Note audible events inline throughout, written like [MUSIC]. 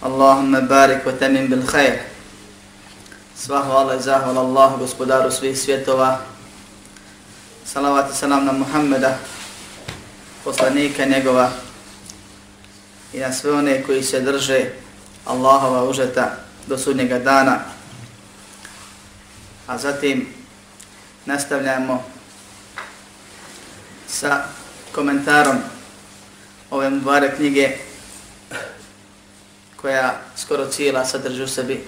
Allahumma barik wa tamim bil khair. Sva hvala i zahvala Allahu gospodaru svih svjetova. Salavat i salam na Muhammeda, poslanika njegova i na sve one koji se drže Allahova užeta do sudnjega dana. A zatim nastavljamo sa komentarom ove mubare knjige koja skoro cijela sadrži u sebi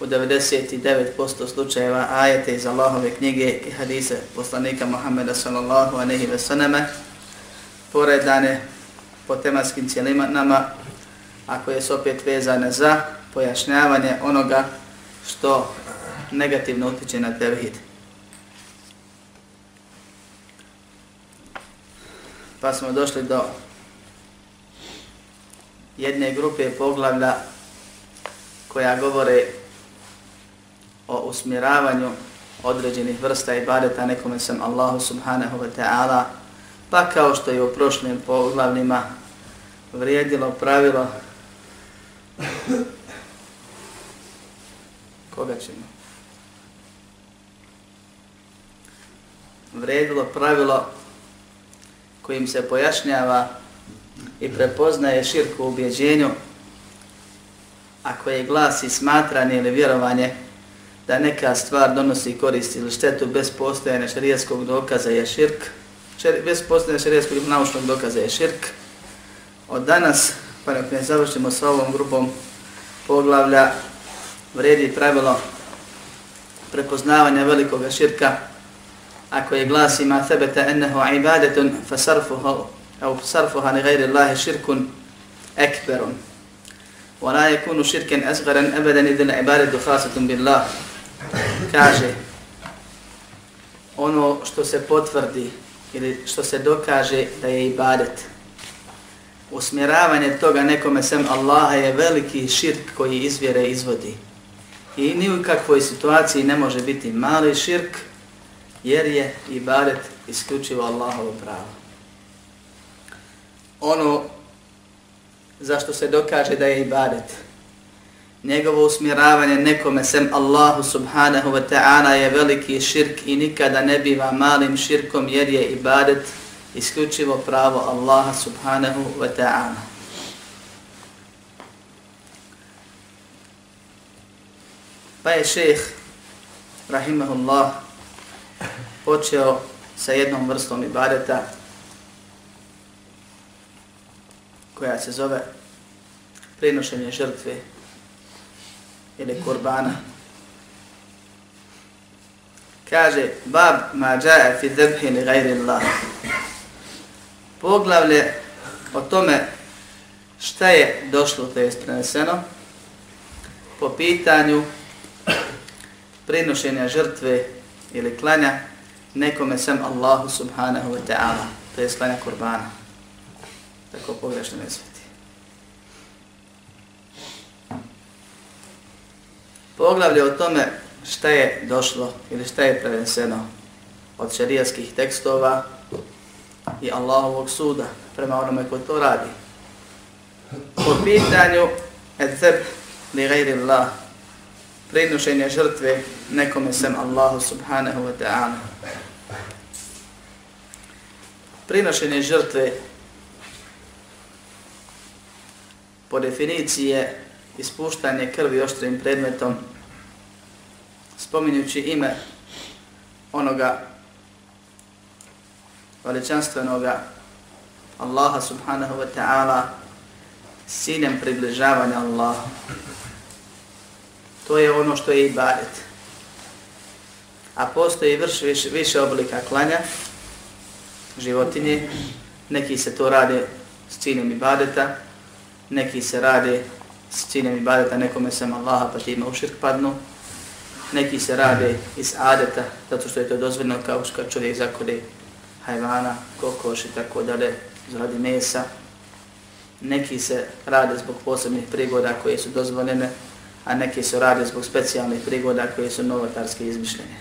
u 99% slučajeva ajete iz Allahove knjige i hadise poslanika Muhammeda sallallahu aleyhi ve sallame poredane po tematskim cijelinama, a koje su opet vezane za pojašnjavanje onoga što negativno utiče na tevhid. Pa smo došli do jedne grupe poglavlja koja govore o usmjeravanju određenih vrsta ibadeta nekome sam Allahu subhanahu wa ta'ala pa kao što je u prošlim poglavljima vrijedilo pravilo koga ćemo? Vrijedilo pravilo kojim se pojašnjava i prepoznaje širku ubjeđenju, a koje glasi smatranje ili vjerovanje da neka stvar donosi korist ili štetu bez postojanja šarijetskog dokaza je širk, bez postojanja šarijetskog naučnog dokaza je širk. Od danas, pa nek ne završimo sa ovom grupom poglavlja, vredi pravilo prepoznavanja velikoga širka, ako je glasi ma thebeta ennehu ibadetun fasarfuhu أو صرفها لغير الله شرك أكبر ولا يكون شركا أصغرا أبدا إذا العبادة خاصة بالله kaže ono što se potvrdi ili što se dokaže da je ibadet usmjeravanje toga nekome sem Allaha je veliki širk koji izvjere izvodi i ni u kakvoj situaciji ne može biti mali širk jer je ibadet isključivo Allahovo pravo ono zašto se dokaže da je ibadet. Njegovo usmjeravanje nekome sem Allahu subhanahu wa ta'ala je veliki širk i nikada ne biva malim širkom jer je ibadet isključivo pravo Allaha subhanahu wa ta'ala. Pa je šeheh, rahimahullah, počeo sa jednom vrstom ibadeta koja se zove prenošenje žrtve ili kurbana. Kaže, bab ma džaje fi dhebhi li gajri Allah. Poglavlje o tome šta je došlo, to je preneseno, po pitanju prinošenja žrtve ili klanja nekome sam Allahu subhanahu wa ta'ala, to je klanja kurbana tako pogrešno ne sveti. Poglavlje o tome šta je došlo ili šta je preneseno od šarijaskih tekstova i Allahovog suda prema onome ko to radi. Po pitanju edzeb li gajri Allah prinušenje žrtve nekome sem Allahu subhanahu wa ta'ala. Prinošenje žrtve po definiciji je ispuštanje krvi oštrim predmetom, spominjući ime onoga veličanstvenoga Allaha subhanahu wa ta'ala s ciljem približavanja Allaha. To je ono što je ibadet. A postoji vrš više, više oblika klanja, životinje, neki se to rade s ciljem ibadeta, neki se rade s ciljem ibadeta nekome sam Allaha pa ti u širk padnu, neki se rade iz adeta, zato što je to dozvoljeno kao što čovjek zakode hajvana, kokoš i tako dalje, zaradi mesa. Neki se rade zbog posebnih prigoda koje su dozvoljene, a neki se rade zbog specijalnih prigoda koje su novotarske izmišljenje.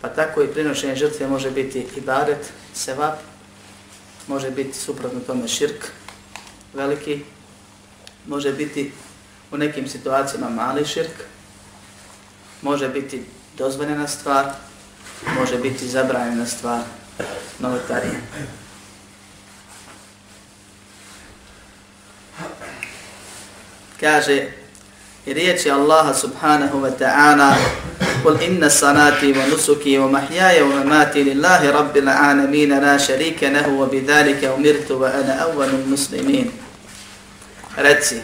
Pa tako i prinošenje žrtve može biti ibadet, sevap, može biti suprotno tome širk, veliki, može biti u nekim situacijama mali širk, može biti dozvoljena stvar, može biti zabranjena stvar novotarije. Kaže, i riječi Allaha subhanahu wa ta'ala قل إن صلاتي ونسكي ومحياي ومماتي لله رب العالمين لا شريك له وبذلك أمرت وأنا أول المسلمين Reci,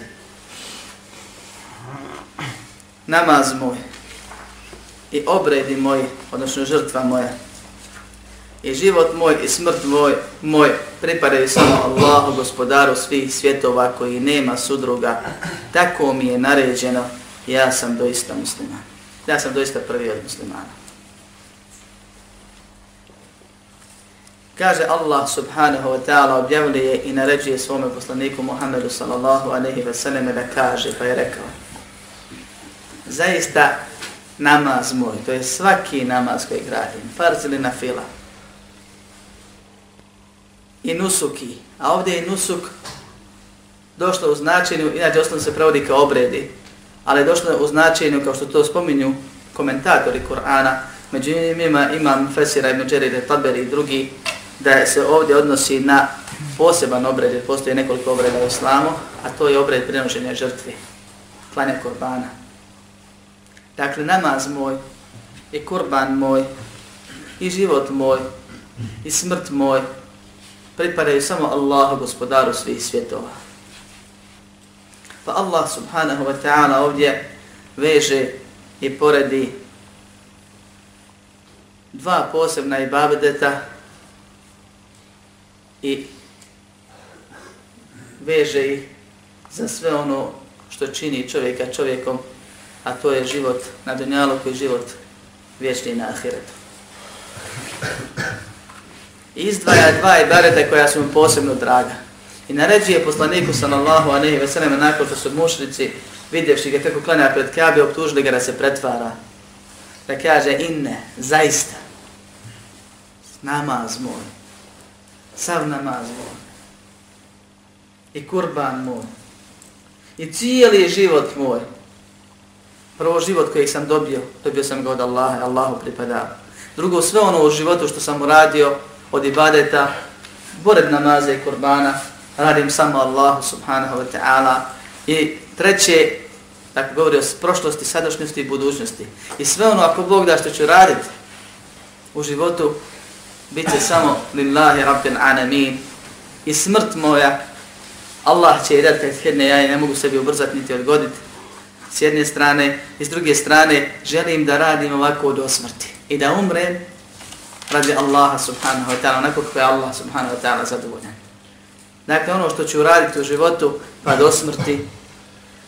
namaz moj i obredi moj, odnosno žrtva moja, i život moj i smrt moj, moj pripadaju samo Allahu, gospodaru svih svjetova koji nema sudruga. Tako mi je naređeno, ja sam doista musliman. Ja sam doista prvi od muslimana. Kaže Allah subhanahu wa ta'ala objavljuje i naređuje svome poslaniku Muhammedu sallallahu alaihi wa sallam da kaže, pa je rekao, zaista namaz moj, to je svaki namaz koji gradim, farz ili na fila, i nusuki, a ovdje je nusuk došlo u značenju, inače osnovno se provodi kao obredi, ali je došlo u značenju, kao što to spominju komentatori Kur'ana, među njima imam Fesira ibn Đerire Taberi i drugi, da se ovdje odnosi na poseban obred, jer postoje nekoliko obreda u islamu, a to je obred prenoženja žrtvi, klanja kurbana. Dakle, namaz moj, i kurban moj, i život moj, i smrt moj, pripadaju samo Allahu, gospodaru svih svjetova. Pa Allah subhanahu wa ta'ala ovdje veže i poredi dva posebna ibadeta i veže ih za sve ono što čini čovjeka čovjekom, a to je život na dunjalu koji život vječni na ahiretu izdvaja dva ibadeta koja su mu posebno draga. I naređuje poslaniku sallallahu alejhi ve sellem nakon što su mušnici vidjevši ga kako klanja pred Kabe, optužili ga da se pretvara. Da kaže inne, zaista, namaz moj, sav namaz moj, i kurban moj, i cijeli život moj, prvo život koji sam dobio, dobio sam ga od Allaha, Allahu pripada. Drugo, sve ono u životu što sam uradio, od ibadeta, pored namaza i kurbana, radim samo Allahu subhanahu wa ta'ala. I treće, tako govori o prošlosti, sadašnjosti i budućnosti. I sve ono, ako Bog da što ću raditi u životu, bit će samo lillahi rabbin anamin. I smrt moja, Allah će je dati kad hedne, ja ne mogu sebi ubrzati niti odgoditi. S jedne strane, i s druge strane, želim da radim ovako do smrti. I da umrem radi Allaha subhanahu wa ta'ala, onako kako je Allah subhanahu wa ta'ala zadovoljan. Dakle, ono što ću raditi u životu, pa do smrti,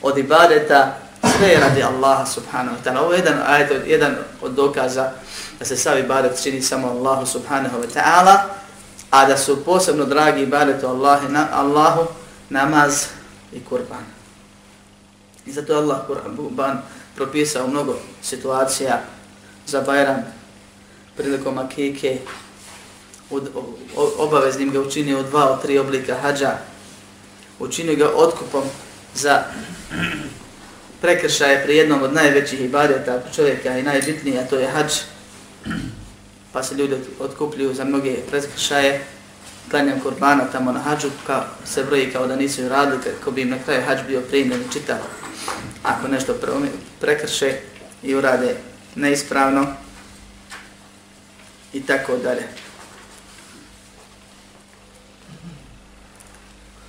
od ibadeta, sve je radi Allaha subhanahu wa ta'ala. Ovo je jedan, ajde, jedan od dokaza da se sav ibadet čini samo Allahu subhanahu wa ta'ala, a da su posebno dragi ibadetu Allahi, na, Allahu, namaz i kurban. I zato je Allah kurban propisao mnogo situacija za Bajram, prilikom akike, od, obaveznim ga učinio dva od tri oblika hađa, učinio ga otkupom za prekršaje pri jednom od najvećih ibadeta čovjeka i najbitniji, a to je hađ, [CLEARS THROAT] pa se ljudi otkupljuju za mnoge prekršaje, klanjam kurbana tamo na hađu, ka se broji kao da nisu radili, kako bi im na kraju hađ bio primljen i čitav ako nešto prekrše i urade neispravno i tako dalje.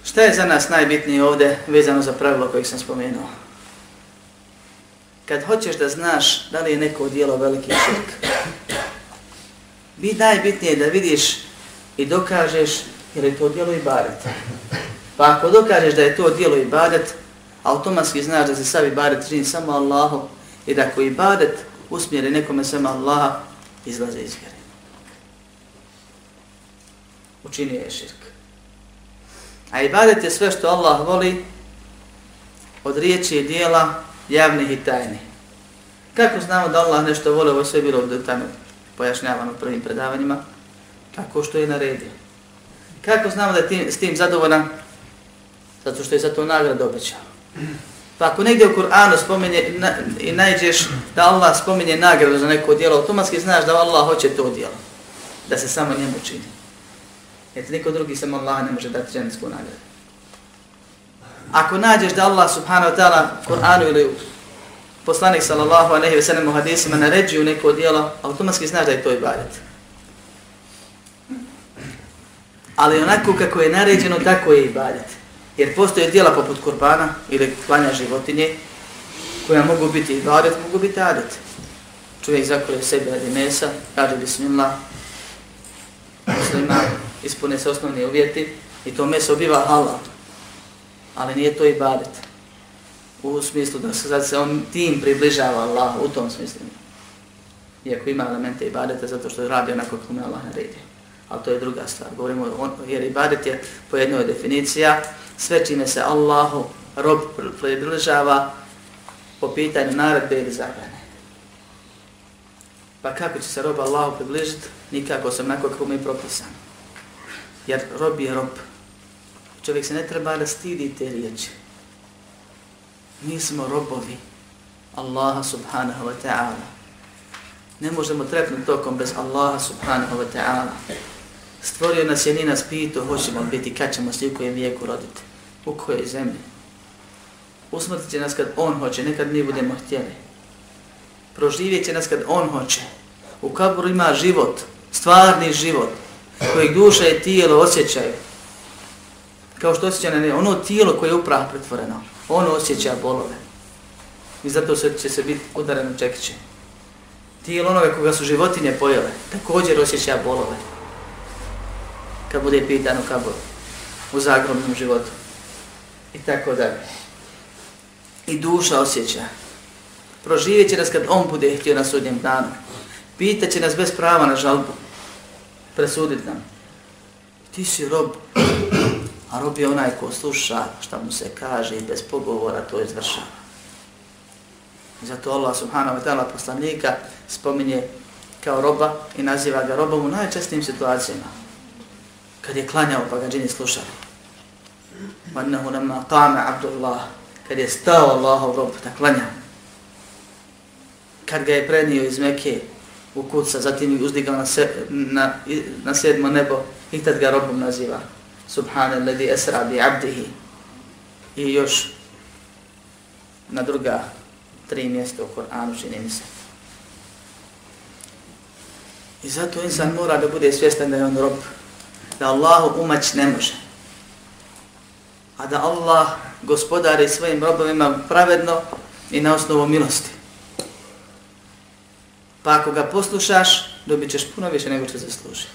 Šta je za nas najbitnije ovdje vezano za pravilo kojeg sam spomenuo? Kad hoćeš da znaš da li je neko dijelo veliki širk, bi najbitnije da vidiš i dokažeš je li to dijelo i badet. Pa ako dokažeš da je to dijelo i badet, automatski znaš da se sav i čini samo Allahu i da ako i usmjeri nekome samo Allaha, izlaze iz vjere. Učini je širk. A ibadet je sve što Allah voli od riječi i dijela javnih i tajnih. Kako znamo da Allah nešto voli, ovo sve bilo detaljno pojašnjavano prvim predavanjima, tako što je naredio. Kako znamo da je tim, s tim zadovoljan? Zato što je za to nagradu obećao. Pa ako negdje u Kur'anu spomenje na, i najdeš da Allah spomenje nagradu za neko dijelo, automatski znaš da Allah hoće to dijelo. Da se samo njemu čini. Jer niko drugi samo Allah ne može dati dženecku nagradu. Ako nađeš da Allah subhanahu wa ta'ala Kur'anu ili poslanik sallallahu aleyhi ve sellem u hadisima naređuju neko dijelo, automatski znaš da je to ibadet. Ali onako kako je naređeno, tako je ibadet. Jer postoje dijela poput kurbana ili klanja životinje, koja mogu biti ibadet, mogu biti adet. Čovjek zakolje sebi radi mesa, kaže bismillah, muslima, ispune se osnovni uvjeti i to meso biva halal. Ali nije to ibadet. U smislu da se, se on tim približava Allah u tom smislu. Iako ima elemente ibadeta zato što radi onako kako mu Allah naredio. Ali to je druga stvar. Govorimo on, jer ibadet je po jednoj definicija sve čime se Allahu rob približava po pitanju naredbe ili zabrane. Pa kako će se rob Allahu približiti? Nikako sam onako kako mi je propisan. jer rob je rob. Čovjek se ne treba da stidi te riječi. Mi smo robovi Allaha subhanahu wa ta'ala. Ne možemo trepnuti tokom bez Allaha subhanahu wa ta'ala. Stvorio nas je ni nas pito, hoćemo biti, kad ćemo se u kojem vijeku roditi, u kojoj zemlji. Usmrtit će nas kad On hoće, nekad mi budemo htjeli. Proživjet će nas kad On hoće. U kaburu ima život, stvarni život, kojeg duša i tijelo osjećaju. Kao što osjeća na ne, ono tijelo koje je upravo pretvoreno, ono osjeća bolove. I zato se će se biti udareno čekiće. Tijelo onove koga su životinje pojele, također osjeća bolove. Kad bude pitan u kaboru, u zagrobnom životu. I tako dalje. I duša osjeća. Proživjet će nas kad on bude htio na sudnjem danu. Pitaće nas bez prava na žalbu presuditi nam. Ti si rob, a rob je onaj ko sluša šta mu se kaže i bez pogovora to izvršava. I zato Allah subhanahu wa ta'ala poslanika spominje kao roba i naziva ga robom u najčestnijim situacijama. Kad je klanjao pa ga džini slušali. Vannahu nama qame abdullah. Kad je stao Allahov rob da klanja. Kad ga je prenio iz Mekke u kuca, zatim ih uzdigao na, se, na, na sedmo nebo i tad ga robom naziva. Subhana alladhi esra bi abdihi. I još na druga tri mjesta u Koranu čini mi se. I zato insan mora da bude svjestan da je on rob. Da Allahu umać ne može. A da Allah gospodari svojim robovima pravedno i na osnovu milosti. Pa ako ga poslušaš, dobit ćeš puno više nego što zasluži.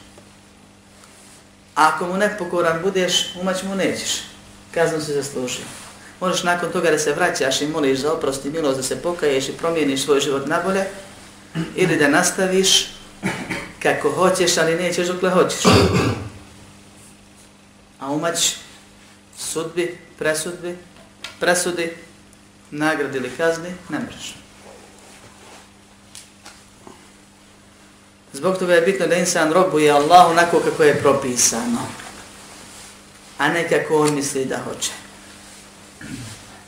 Ako mu nepokoran budeš, umać mu nećeš. Kaznu se zaslužio. Možeš nakon toga da se vraćaš i moliš za oprost i milost, da se pokaješ i promijeniš svoj život na bolje, ili da nastaviš kako hoćeš, ali nećeš dokle hoćeš. A umać sudbi, presudbi, presudi, nagradi ili kazni, ne mreš. Zbog toga je bitno da insan robuje Allahu onako kako je propisano. A ne kako on misli da hoće.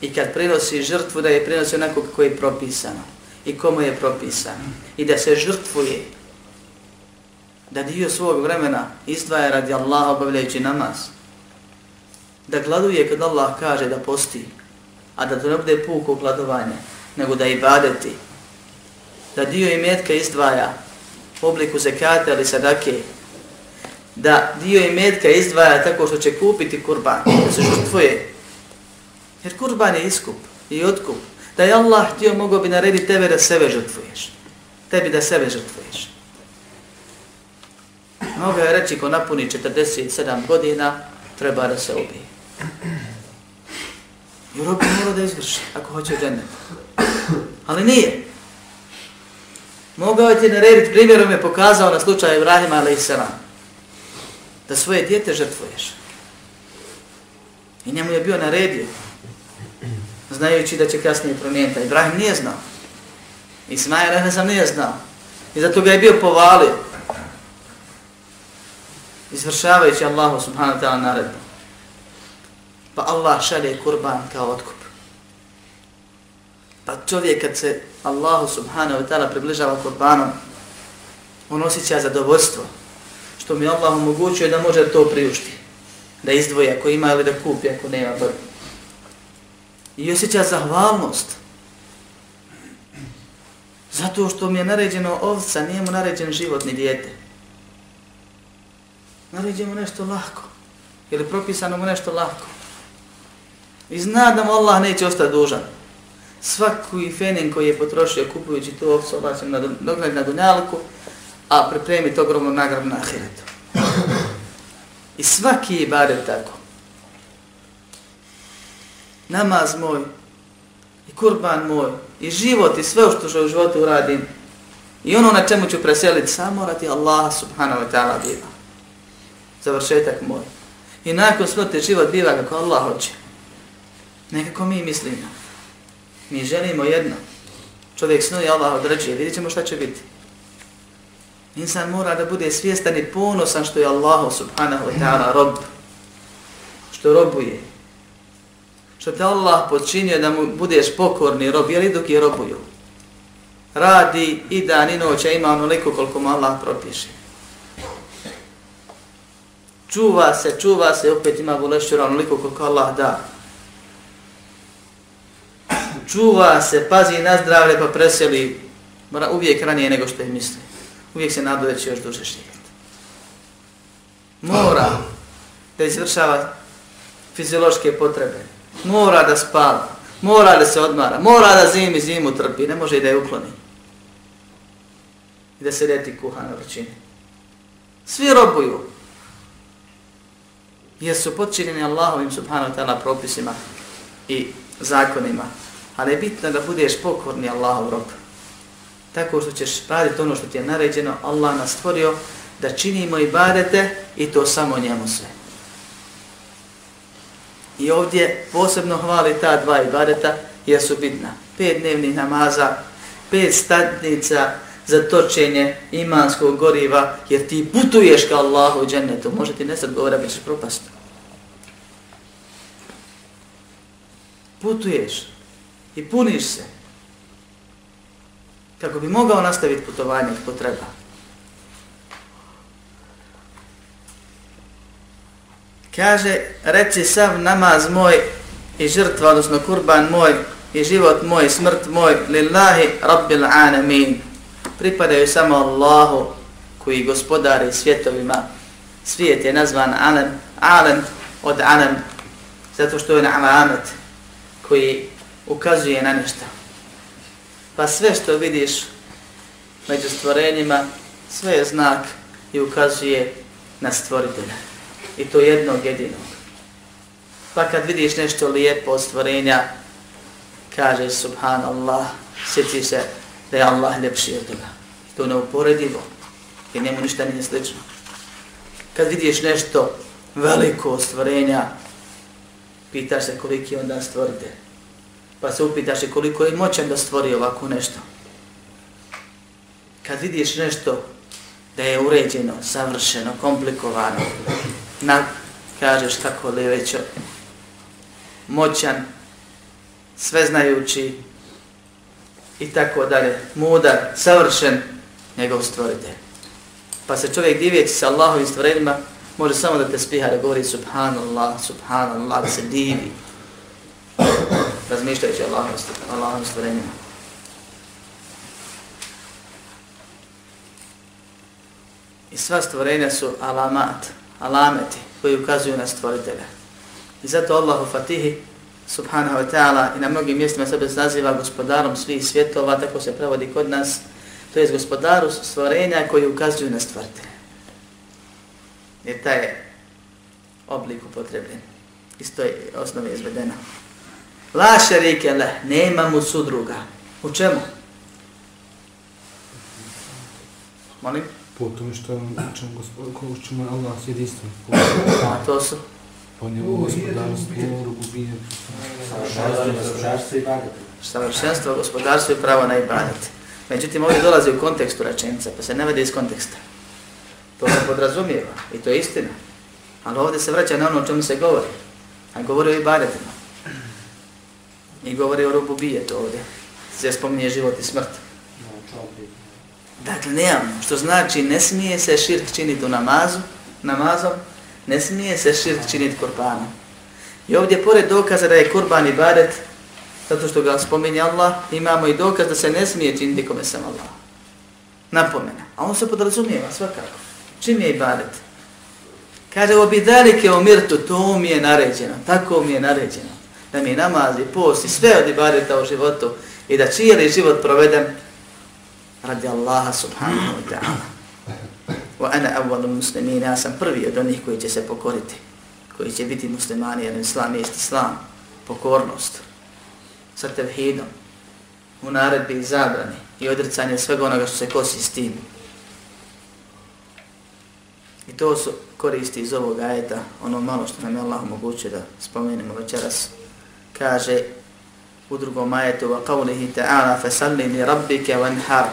I kad prinosi žrtvu, da je prinosi onako kako je propisano. I komu je propisano. I da se žrtvuje. Da dio svog vremena izdvaja radi Allaha obavljajući namaz. Da gladuje kad Allah kaže da posti. a da to ne bude puko gladovanje, nego da ibadeti, da dio imetka izdvaja u obliku zekata ili sadake, da dio imetka izdvaja tako što će kupiti kurban, da se žrtvuje. Jer kurban je iskup i otkup. Da je Allah htio mogao bi narediti tebe da sebe žrtvuješ. Tebi da sebe žrtvuješ. Mogao je reći ko napuni 47 godina, treba da se ubije. I rob mora da izvrši, ako hoće džennet. Ali nije. Mogao je ti narediti, primjerom je pokazao na slučaju Ibrahima a.s. Da svoje djete žrtvuješ. I njemu je bio naredio, znajući da će kasnije promijeniti. Ibrahim nije znao. Ismail a.s. nije znao. I zato ga je bio povalio. Izvršavajući Allahu subhanahu wa ta'ala naredbu. Pa Allah šalje kurban kao otkup. Pa čovjek kad se Allahu subhanahu wa ta'ala približava kurbanom, on osjeća zadovoljstvo, što mi Allah omogućuje da može to priušti, da izdvoji ako ima ili da kupi ako nema. I osjeća zahvalnost, zato što mi je naređeno ovca, nije mu naređen život ni dijete. Naređeno nešto lako, ili propisano mu nešto lako. I zna da mu Allah neće ostati dužan svaku i fenin koji je potrošio kupujući tu ovcu, Allah će nadogled na dunjalku, a pripremi to ogromnu nagradu na ahiretu. I svaki je ibadet tako. Namaz moj, i kurban moj, i život, i sve što u životu uradim, i ono na čemu ću preseliti, samo radi Allah subhanahu wa ta'ala biva. Završetak moj. I nakon smrti život biva kako Allah hoće. Nekako mi mislimo. Mi želimo jedno. Čovjek snuje, Allah određuje, vidjet ćemo šta će biti. Insan mora da bude svjestan i ponosan što je Allah subhanahu wa ta'ala rob. Što robuje. Što te Allah počinio da mu budeš pokorni rob, jer i dok je robuju. Radi i dan i noć, a ima onoliko koliko mu Allah propiše. Čuva se, čuva se, opet ima bolešćura onoliko koliko Allah da čuva se, pazi na zdravlje pa preseli mora uvijek ranije nego što je misli. Uvijek se nadu da će još duže živjeti. Mora da izvršava fiziološke potrebe. Mora da spava. Mora da se odmara. Mora da zimi zimu trpi. Ne može i da je ukloni. I da se deti kuha na vrčini. Svi robuju. Jer su podčinjeni Allahovim subhanahu ta'ala propisima i zakonima ali je bitno da budeš pokorni Allahov rob. Tako što ćeš raditi ono što ti je naređeno, Allah nas stvorio da činimo ibadete i to samo njemu sve. I ovdje posebno hvali ta dva ibadeta jer su bitna. Pet dnevnih namaza, pet statnica za točenje imanskog goriva, jer ti putuješ ka Allahu u džennetu. Može ti nesad govora, bit ćeš propast. Putuješ i puniš se kako bi mogao nastaviti putovanje kako treba. Kaže, reci sav namaz moj i žrtva, odnosno kurban moj i život moj, smrt moj, lillahi rabbil anamin. Pripadaju samo Allahu koji gospodari svjetovima. Svijet je nazvan Alem, Alem od Alem, zato što je na alamet koji ukazuje na nešto. Pa sve što vidiš među stvorenjima, sve je znak i ukazuje na stvoritelja. I to jednog jedinog. Pa kad vidiš nešto lijepo od stvorenja, kaže subhanallah, sjeti se da je Allah ljepši od toga. To je neuporedivo, jer njemu ništa nije slično. Kad vidiš nešto veliko od stvorenja, pitaš se koliki je onda stvoritelj. Pa se upitaš i koliko je moćan da stvori ovako nešto. Kad vidiš nešto da je uređeno, savršeno, komplikovano, na, kažeš kako li već moćan, sveznajući i tako dalje, mudar, savršen, njegov stvoritelj. Pa se čovjek divjeći sa Allahovim stvorenjima, može samo da te spiha da govori subhanallah, subhanallah, da se divi razmišljajući Allahom stvorenjima. I sva stvorenja su alamat, alameti koji ukazuju na stvoritelja. I zato Allah u Fatihi, subhanahu wa ta'ala, i na mnogim mjestima sebe naziva gospodarom svih svjetova, tako se prevodi kod nas, to je gospodaru stvorenja koji ukazuju na stvoritelja. Jer taj je oblik upotrebljen. Iz toj osnove izvedena. La šarike le, nema mu sudruga. U čemu? Molim? Po tome što je učen gospodin, ko učemo je Allah s jedinstvom. A to su? Po njemu gospodarstvo, rububije. Savršenstvo, gospodarstvo i pravo na ibadet. Međutim, ovdje dolazi u kontekstu rečenica, pa se ne vede iz konteksta. To se podrazumijeva i to je istina. Ali ovdje se vraća na ono o čemu se govori. A govori o ibadetima. I govori o rububijetu ovdje. Se spominje život i smrt. Dakle, nemamo. Što znači, ne smije se širk činiti u namazu, namazom, ne smije se širk činiti kurbanom. I ovdje, pored dokaza da je kurban i badet, zato što ga spominje Allah, imamo i dokaz da se ne smije činiti kome sam Allah. Napomena. A on se podrazumijeva svakako. Čim je i badet? Kaže, o bidalike o mirtu, to mi je naređeno, tako mi je naređeno. Da mi namazi, post i sve od ibadeta u životu i da cijeli život provedem radi Allaha subhanahu wa ta'ala. Wa ana awwalu muslimin, ja sam prvi od onih koji će se pokoriti, koji će biti muslimani, jer islam je islam, pokornost, sa tevhidom, u naredbi i zabrani i odricanje svega onoga što se kosi s tim. I to su koristi iz ovog ajeta, ono malo što nam je Allah omogućio da spomenemo večeras, kaže u drugom ajetu wa qavlihi ta'ala fasalli li rabbike wanhar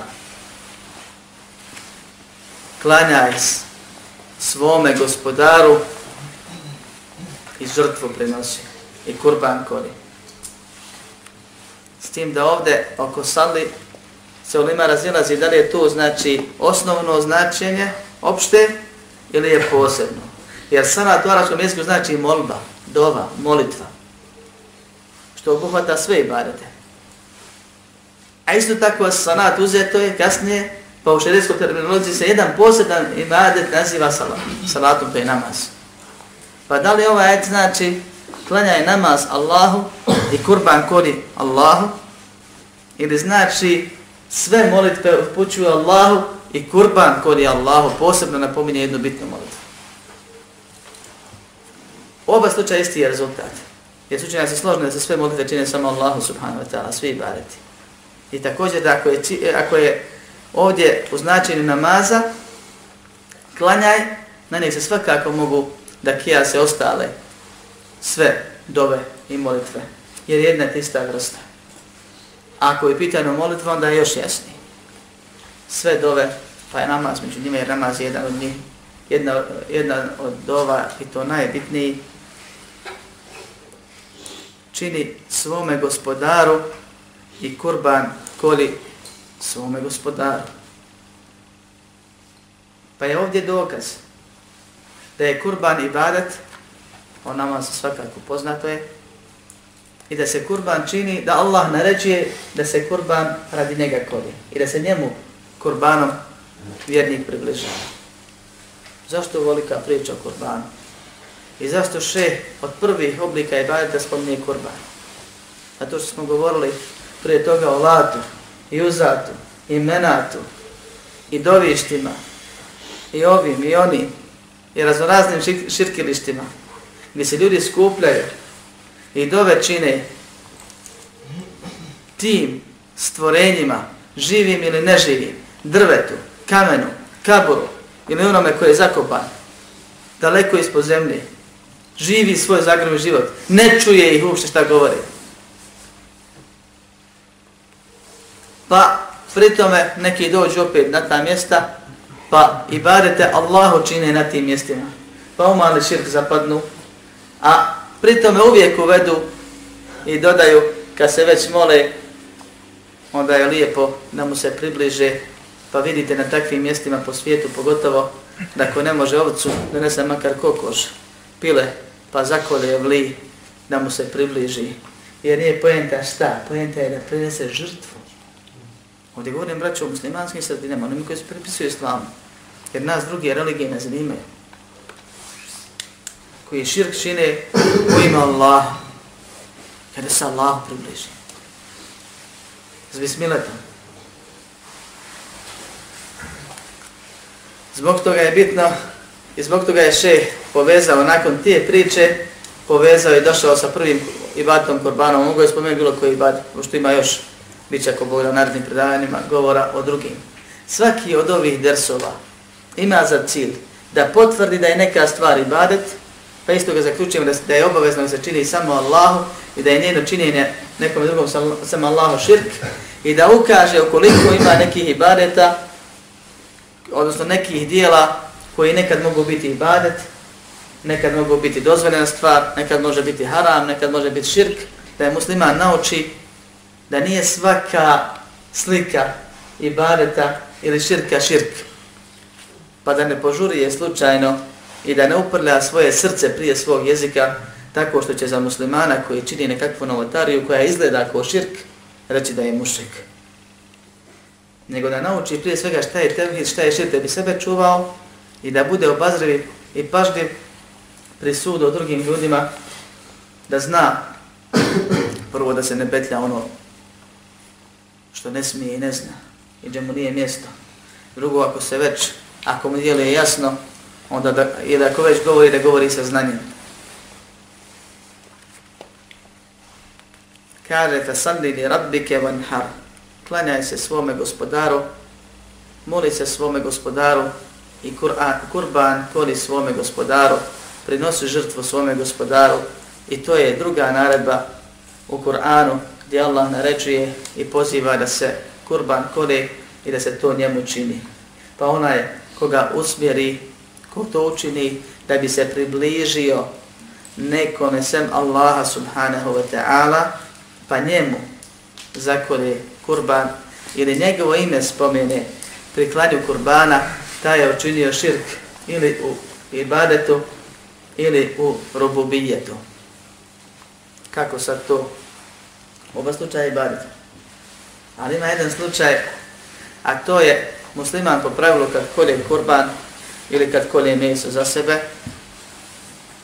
klanjaj svome gospodaru i žrtvu prenosi i kurban kori. S tim da ovde oko sali se ulima razilazi da li je to znači osnovno značenje opšte ili je posebno. Jer salat u arabskom jeziku znači molba, dova, molitva. Što obuhvata sve ibadete. A isto tako sanat uzeto je kasnije pa u šerijskoj terminologiji se jedan posjedan ibadet naziva salat, salatom pa to je namaz. Pa da li ovaj ajet znači klanjaj namaz Allahu i kurban kori Allahu ili znači sve molitve upućuju Allahu i kurban kori Allahu posebno napominje jednu bitnu molitvu. Oba slučaja isti je rezultat. Jer su učenjaci složni da se sve molitve čine samo Allahu subhanahu wa ta'ala, svi ibadeti. I također da ako je, e, ako je ovdje u značenju namaza, klanjaj, na njih se svakako mogu da kija se ostale sve dove i molitve, jer jedna je ista vrsta. Ako je pitanje molitva, onda je još jasniji. Sve dove, pa je namaz, među njima jer namaz jedan od njih, jedna, jedna od dova i to najbitniji, čini svome gospodaru i kurban koli svome gospodaru. Pa je ovdje dokaz da je kurban ibadat, on nama se svakako poznato je, i da se kurban čini, da Allah naređuje da se kurban radi njega koli i da se njemu kurbanom vjernik približava. Zašto volika priča o kurbanu? I zašto še od prvih oblika ibadeta spominje kurban? A to što smo govorili prije toga o latu, i uzatu, i menatu, i dovištima, i ovim, i onim, i raznoraznim širkilištima, gdje se ljudi skupljaju i dove čine tim stvorenjima, živim ili neživim, drvetu, kamenu, kaburu ili onome koji je zakopan, daleko ispod zemlje, živi svoj zagrani život, ne čuje ih uopšte šta govori. pa pritome neki dođu opet na ta mjesta, pa i barete Allahu čine na tim mjestima. Pa umali širk zapadnu, a pritome uvijek uvedu i dodaju, kad se već mole, onda je lijepo da mu se približe, pa vidite na takvim mjestima po svijetu, pogotovo da ko ne može ovcu, donese makar kokoš, pile, pa zakole vli, da mu se približi Jer nije pojenta šta? Pojenta je da prinese žrtvu. Ovdje govorim braću o muslimanskim sredinama, onimi koji se pripisuju islamu. Jer nas druge religije ne zanimaju. Koji širk čine u ima Allah. Kada se Allah približi. S bismiletom. Zbog toga je bitno i zbog toga je šeh povezao nakon tije priče, povezao i došao sa prvim ibatom korbanom. Mogu je spomenuti bilo koji ibad, pošto ima još, bit će ako Bog narednim predavanjima, govora o drugim. Svaki od ovih dersova ima za cilj da potvrdi da je neka stvar ibadet, pa isto ga zaključujemo da je obavezno da se čini samo Allahu i da je njeno činjenje nekom drugom samo Allahu širk i da ukaže ukoliko ima nekih ibadeta odnosno nekih dijela koji nekad mogu biti ibadet, nekad mogu biti dozvoljena stvar, nekad može biti haram, nekad može biti širk, da je musliman nauči da nije svaka slika ibadeta ili širka širk, pa da ne požuri je slučajno i da ne uprlja svoje srce prije svog jezika, tako što će za muslimana koji čini nekakvu novotariju koja izgleda kao širk, reći da je mušik nego da nauči prije svega šta je tevhid, šta je širk, da bi sebe čuvao i da bude obazriv i pažljiv pri sudu drugim ljudima, da zna prvo da se ne petlja ono što ne smije i ne zna i gdje mu nije mjesto. Drugo, ako se već, ako mu djeluje jasno, onda da, ili ako već govori, da govori sa znanjem. Kaže, fa salli li rabbike vanhar, klanjaj se svome gospodaru, moli se svome gospodaru i Kur'an, kurban koli svome gospodaru, prinosi žrtvu svome gospodaru i to je druga naredba u Kur'anu gdje Allah naređuje i poziva da se kurban koli i da se to njemu čini. Pa onaj koga usmjeri, ko to učini, da bi se približio nekome sem Allaha subhanahu wa ta'ala, pa njemu zakoli kurban ili njegovo ime spomene pri klanju kurbana, taj je učinio širk ili u ibadetu ili u rububijetu. Kako sad to? Oba slučaja ibadetu. Ali ima jedan slučaj, a to je musliman po pravilu kad kolje kurban ili kad kolje meso za sebe,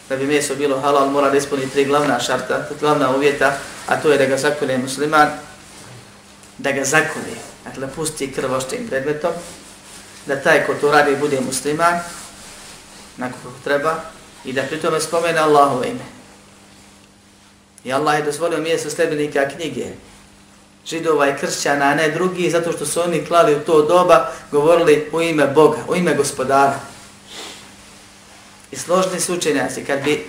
da bi meso bilo halal, mora da ispuni tri glavna šarta, glavna uvjeta, a to je da ga zakolje musliman, da ga zakolje, dakle pusti krvoštim predmetom, da taj ko to radi bude musliman, nako kako treba, i da pritome spomene Allahove ime. I Allah je dozvolio mjesto sljedbenika knjige, židova i kršćana, a ne drugi, zato što su oni klali u to doba, govorili u ime Boga, u ime gospodara. I složni su učenjaci, kad bi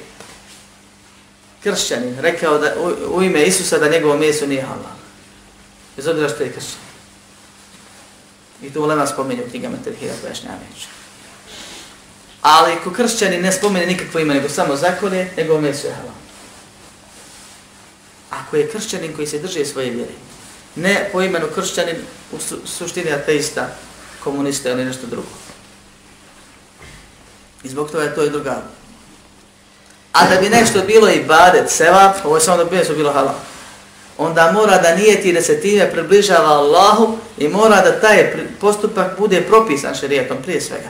kršćanin rekao da u, u ime Isusa da njegovo mjesto nije halal bez obzira što je kršćan. I to ulema spominje u knjigama Tevhira pojašnjavajući. Ali ko kršćani ne spomene nikakvo ime, nego samo zakone, nego ome je halal. Ako je kršćanin koji se drže svoje vjere, ne po imenu kršćanin u su, suštini ateista, komunista ili nešto drugo. I zbog toga je to i druga. A da bi nešto bilo i badet, sevap, ovo je samo da bi bilo halal onda mora da nijeti da se time približava Allahu i mora da taj postupak bude propisan šerijetom prije svega.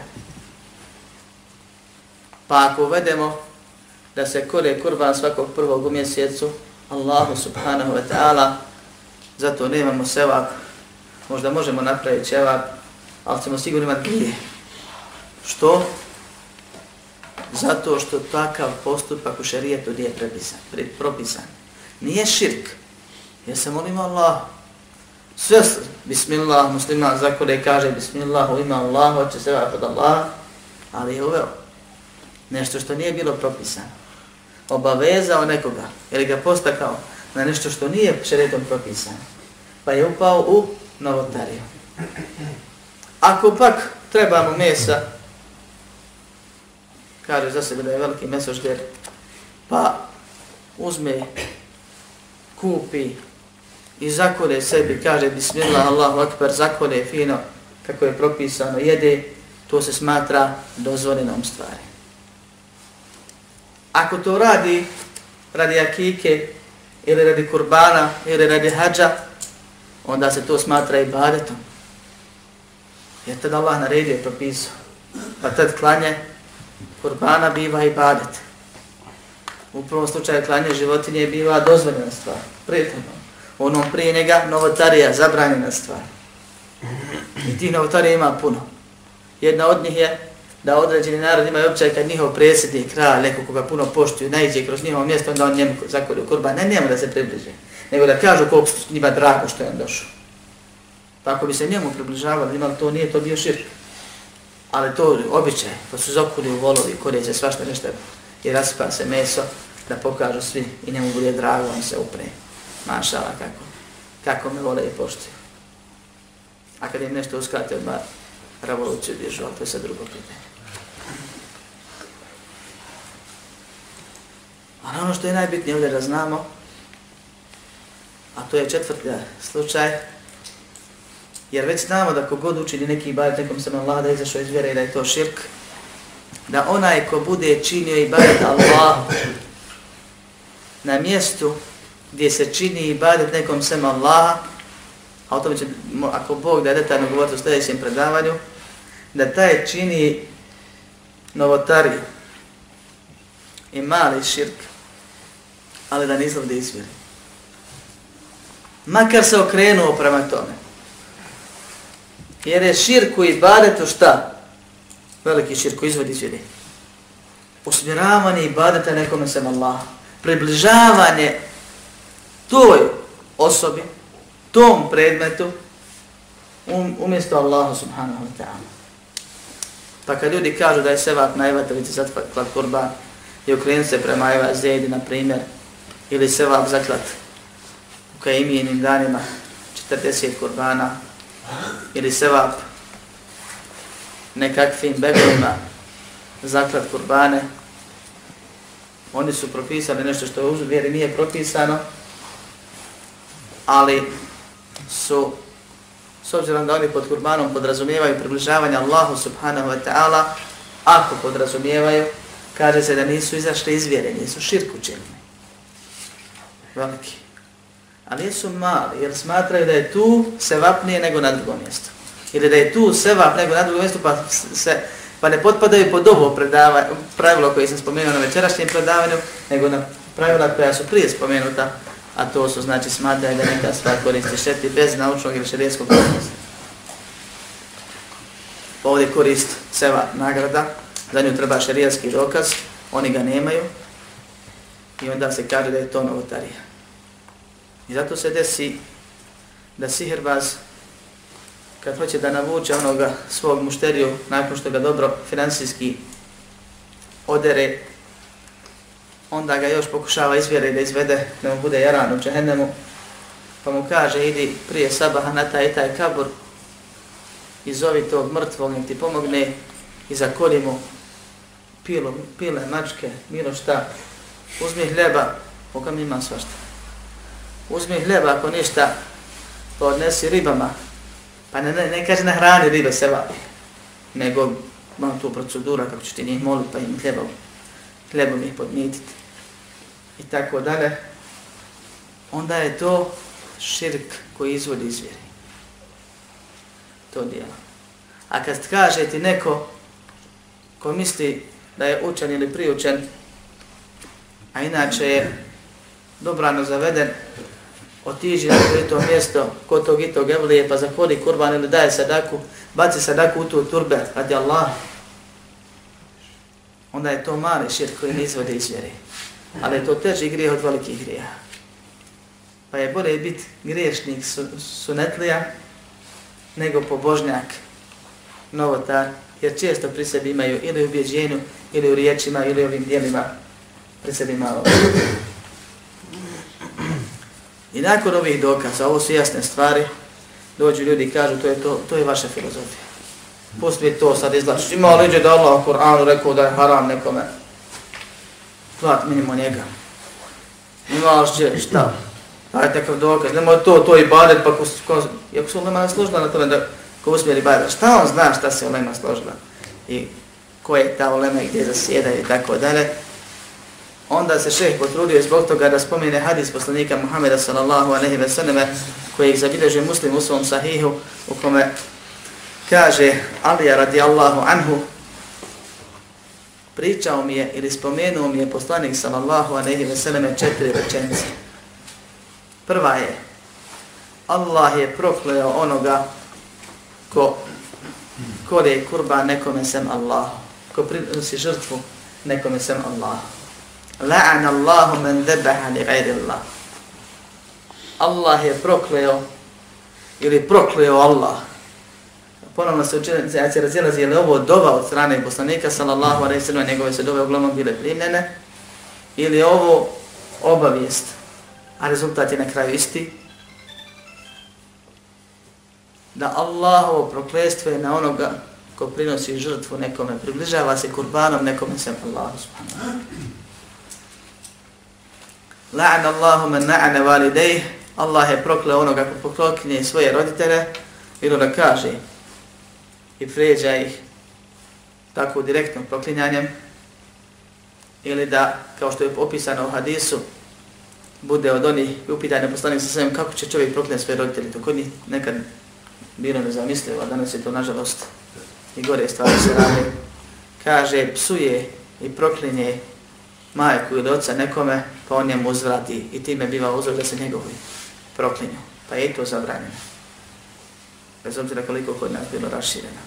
Pa ako uvedemo da se kore kurban svakog prvog u mjesecu, Allahu subhanahu wa ta'ala, zato nemamo sevap, možda možemo napraviti sevap, ali ćemo sigurno imati grije. Što? Zato što takav postupak u šerijetu nije propisan. propisan. Nije širk, Ja se molim Allah. Sve bismillah, musliman zakore kaže bismillah, u ima Allah, hoće se vapa od Allah, ali je uveo nešto što nije bilo propisano. Obavezao nekoga, ili ga postakao na nešto što nije šeretom propisano. Pa je upao u novotariju. Ako pak trebamo mesa, kaže za sebe da je veliki mesožder, pa uzme, kupi, i zakone sebi, kaže bismillah, Allahu akbar, zakone fino, kako je propisano, jede, to se smatra dozvoljenom stvari. Ako to radi radi akike ili radi kurbana, ili radi hađa, onda se to smatra ibadetom. Jer tada Allah naredio i propisao. Pa tad klanje kurbana biva ibadet. U prvom slučaju klanje životinje biva dozvoljena stvar, prijetno. Onom prije njega novotarija, zabranjena stvar. I tih novotarija ima puno. Jedna od njih je da određeni narod imaju općaj kad njihov presjednik, kralj, neko koga puno poštuju, najđe kroz njihovo mjesto, onda on njemu zakolju kurban. Ne, njemu da se približe, nego da kažu koliko su njima drago što je on došao. Pa ako bi se njemu približavali, imali to, nije to bio širk. Ali to običaj, pa su zakuli u volovi, korijeće svašta nešto i raspa se meso, da pokažu svi i njemu bude drago, on se upre. Mašala kako, kako me vole i poštuju. A kad im nešto uskrate, odmah revoluciju dižu, ali to je sad drugo pitanje. Ali ono što je najbitnije ovdje da znamo, a to je četvrti slučaj, jer već znamo da kogod učini neki ibadet nekom sam Allah da izašao iz vjere i da je to širk, da onaj ko bude činio ibadet Allah na mjestu gdje se čini ibadet nekom sem Allah, a o tome će, ako Bog da je detaljno govoriti u sljedećem predavanju, da taj čini novotariju i mali širk, ali da nizlav da izvjeri. Makar se okrenuo prema tome. Jer je širk i ibadetu šta? Veliki širku izvodi izvjeri. Usmjeravanje ibadeta nekome sem Allah. Približavanje toj osobi, tom predmetu, um, umjesto Allahu subhanahu wa ta'ala. Pa kad ljudi kažu da je sevap na evatovici zaklat kurban i okrenu se prema Eva Zedi, na primjer, ili sevap zaklat u kajimijenim danima 40 kurbana, ili sevap nekakvim begovima zaklat kurbane, oni su propisali nešto što u vjeri nije propisano, ali su s obzirom da oni pod kurbanom podrazumijevaju približavanje Allahu subhanahu wa ta'ala, ako podrazumijevaju, kaže se da nisu izašli iz vjere, nisu širku činili. Veliki. Ali nisu mali, jer smatraju da je tu sevapnije nego na drugom mjestu. Ili da je tu sevap nego na drugom mjestu, pa, se, pa ne potpadaju pod ovo pravilo koje sam spomenuo na večerašnjem predavanju, nego na pravila koja su prije spomenuta, a to su znači smatraju da neka stvar koristi šteti bez naučnog ili šerijskog dokaza. Ovdje korist seva nagrada, za nju treba šerijski dokaz, oni ga nemaju i onda se kaže da je to novotarija. I zato se desi da sihirbaz kad hoće da navuče onoga svog mušteriju nakon što ga dobro finansijski odere onda ga još pokušava izvjere da izvede, da mu bude jaran u džehennemu, pa mu kaže, idi prije sabaha na taj taj kabur i zovi tog mrtvog, nek ti pomogne i zakoli mu pilo, pile, mačke, milo šta, uzmi hljeba, pokam ima svašta. Uzmi hljeba, ako ništa, pa odnesi ribama, pa ne, ne, ne kaže na hrani ribe se nego imam tu procedura kako će ti njih moliti, pa im hljebom, hljebom ih podmititi i tako dalje, onda je to širk koji izvodi iz vjeri. To dijelo. A kad kaže ti neko ko misli da je učen ili priučen, a inače je dobrano zaveden, otiži na to mjesto kod tog i tog evlije, pa zakoni kurban ili daje sadaku, baci sadaku u tu turbe radi Allah, onda je to mali širk koji ne izvodi iz vjeri ali je to teži grijeh od velikih grijeha. Pa je bolje biti griješnik su, sunetlija nego pobožnjak, novotar, jer često pri sebi imaju ili u bjeđenju, ili u riječima, ili u ovim dijelima pri sebi malo. I nakon ovih dokaza, ovo su jasne stvari, dođu ljudi i kažu to je, to, to je vaša filozofija. Pusti to sad izlačiš. Ima liđe da Allah u Koranu rekao da je haram nekome? Plat minimo njega. Imaš će, šta? Aj takav dokaz, nemoj to, to i badet, pa ko, ko, ako su ulema složila na tome da ko uspjeli badet, šta on zna šta se ulema složila? I ko je ta ulema i gdje zasjeda i tako dalje? onda se šeh potrudio zbog toga da spomene hadis poslanika Muhammeda sallallahu aleyhi ve selleme koji zabilježe muslim u svom sahihu u kome kaže Alija radijallahu anhu pričao mi je ili spomenuo mi je poslanik sallallahu aleyhi ve selleme četiri rečenice. Prva je Allah je prokleo onoga ko kore kurba nekome sem Allah, ko prinosi žrtvu nekome sem Allah. La'an Allahu men debaha li gajri Allah. Allah je prokleo ili prokleo Allah. Ponovno se učenjaci razilazi, je li ovo dova od strane poslanika, sallallahu alaihi sallam, njegove se dove uglavnom bile primljene, ili ovo obavijest, a rezultat je na kraju isti, da Allahovo proklestvo je na onoga ko prinosi žrtvu nekome, približava se kurbanom nekome sem Allahu subhanahu La'an Allahu man na'ana walidayh, Allah je prokleo onoga ko poklokinje svoje roditelje, ili da kaže i pređa ih tako direktnom proklinjanjem, ili da, kao što je opisano u hadisu, bude od onih upitanja poslanih sa svem kako će čovjek proklinjati svoje roditelje, to kod njih nekad bilo nezamislivo, a danas je to nažalost i gore stvari se radi. Kaže, psuje i proklinje majku ili oca nekome, pa on njemu uzvrati i time biva uzrok da se njegovi proklinju. Pa je to zabranjeno. Bez obzira koliko kod nas bilo rašireno.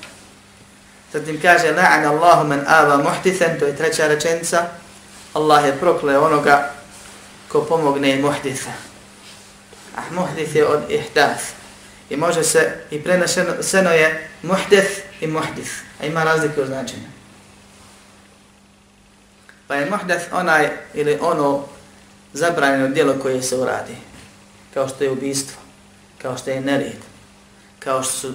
Zatim kaže, la'an Allahu men ava muhtithan, to je treća rečenica. Allah je prokleo onoga ko pomogne muhtitha. Ah, muhtith je od ihdath. I može se, i prenašeno je muhdith i muhdith. A ima razlike u značenju. Pa je muhdith onaj ili ono zabranjeno djelo koje se uradi. Kao što je ubistvo, kao što je nerijed, kao što su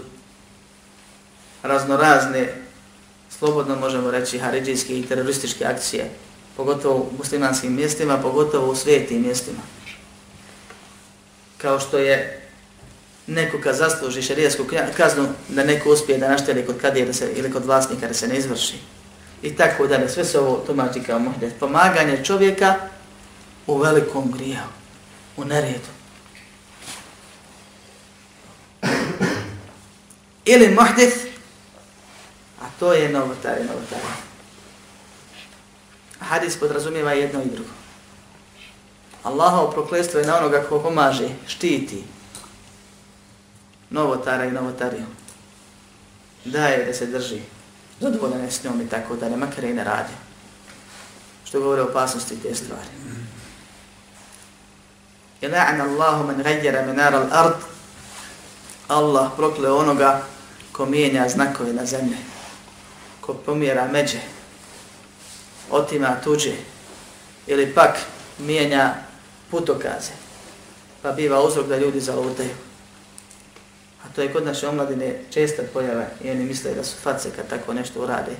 raznorazne, slobodno možemo reći, haridžijske i terorističke akcije, pogotovo u muslimanskim mjestima, pogotovo u svijetim mjestima. Kao što je neko kad zasluži šarijasku kaznu da neko uspije da našteli kod kadije da se, ili kod vlasnika da se ne izvrši. I tako dalje. Sve se ovo tumači kao muhdet. Pomaganje čovjeka u velikom grijehu, u neredu. Ili muhdeth, a to je novotari, novotari. Hadis podrazumijeva jedno i drugo. Allahov proklestvo je na onoga ko pomaže, štiti, novotara i novotariju. Daje da se drži. Zadovoljan je s njom i tako da ne makar i ne radi. Što govore o opasnosti te stvari. Je Allahu man gajjera minara al ard. Allah prokleo onoga ko mijenja znakove na zemlje. Ko pomjera međe. Otima tuđe. Ili pak mijenja putokaze. Pa biva uzrok da ljudi zalutaju. A to je kod naše omladine česta pojava i oni misle da su face kad tako nešto urade.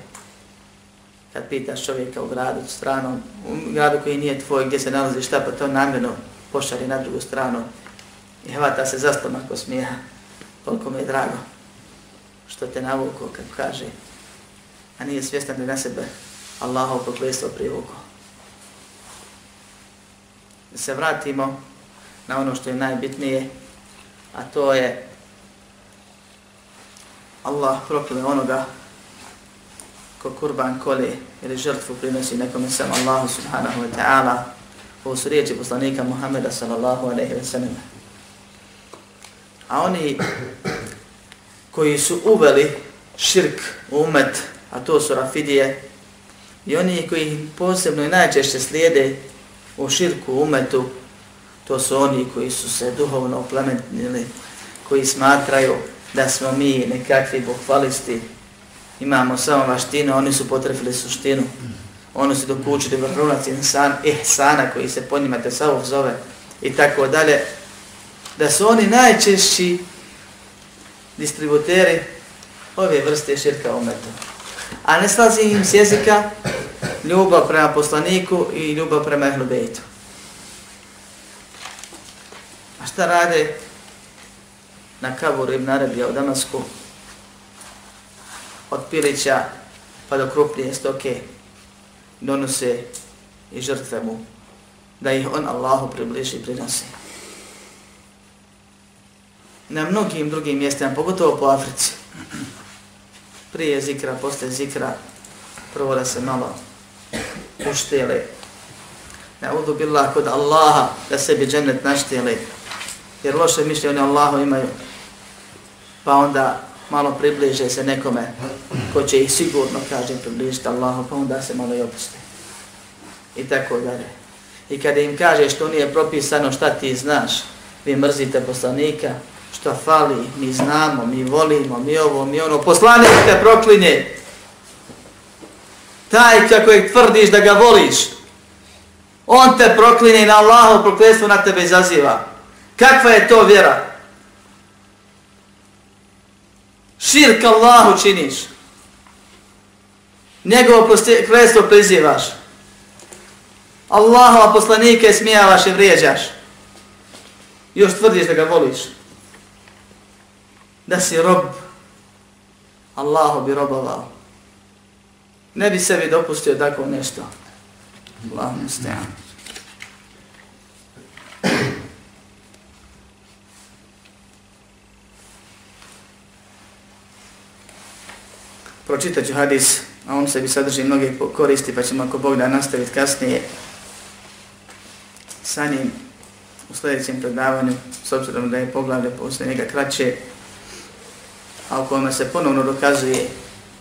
Kad pitaš čovjeka u gradu, stranom, u gradu koji nije tvoj, gdje se nalazi šta, pa to namjerno pošari na drugu stranu i hvata se za stomak ko smijeha. Koliko mi je drago što te navuko, kad kaže, a nije svjestan da na sebe Allahov poklestvo privuko. Da se vratimo na ono što je najbitnije, a to je Allah prokle onoga ko kurban kole ili žrtvu prinosi nekome sam Allahu subhanahu wa ta'ala ovo su riječi poslanika Muhammeda sallallahu alaihi wa sallam. A oni koji su uveli širk u umet, a to su rafidije, i oni koji posebno i najčešće slijede u širku umetu, to su oni koji su se duhovno oplemenili, koji smatraju da smo mi nekakvi bukvalisti, imamo samo vaštinu, oni su potrefili suštinu. Oni su dokučili vrhunac insan, ihsana koji se po njima te zove i tako dalje. Da su oni najčešći distributeri ove vrste širka umetu. A ne slazi im s jezika ljubav prema poslaniku i ljubav prema ehlubejtu. A šta rade? na kaburu Ibn Arabija u Damasku, od pilića pa do krupnije stoke, donose i žrtve mu, da ih on Allahu približi i prinosi. Na mnogim drugim mjestima, pogotovo po Africi, prije zikra, posle zikra, prvo da se malo uštijeli. Ne udu billah kod Allaha da sebi džennet naštijeli. Jer loše mišljenje Allahu imaju. Pa onda malo približe se nekome ko će ih sigurno, kažem, približiti Allahu, pa onda se malo i opuste. I tako dalje. I kada im kaže što nije propisano šta ti znaš, vi mrzite poslanika, što fali, mi znamo, mi volimo, mi ovo, mi ono, poslanik te proklinje. Taj kako je tvrdiš da ga voliš, on te proklinje i na Allahu prokletstvo na tebe izaziva. Kakva je to vjera? Širk Allahu činiš. Njegovo prokletstvo prizivaš. Allahova poslanike smijavaš i vrijeđaš. Još tvrdiš da ga voliš da si rob, Allahu bi robovao. Ne bi sebi dopustio tako nešto. Allahu mustajam. Pročitat ću hadis, a on se bi sadrži mnoge koristi, pa ćemo ako Bog da nastaviti kasnije sa njim u sljedećem predavanju, s obzirom da je poglavlje posle njega kraće, a u kojima se ponovno dokazuje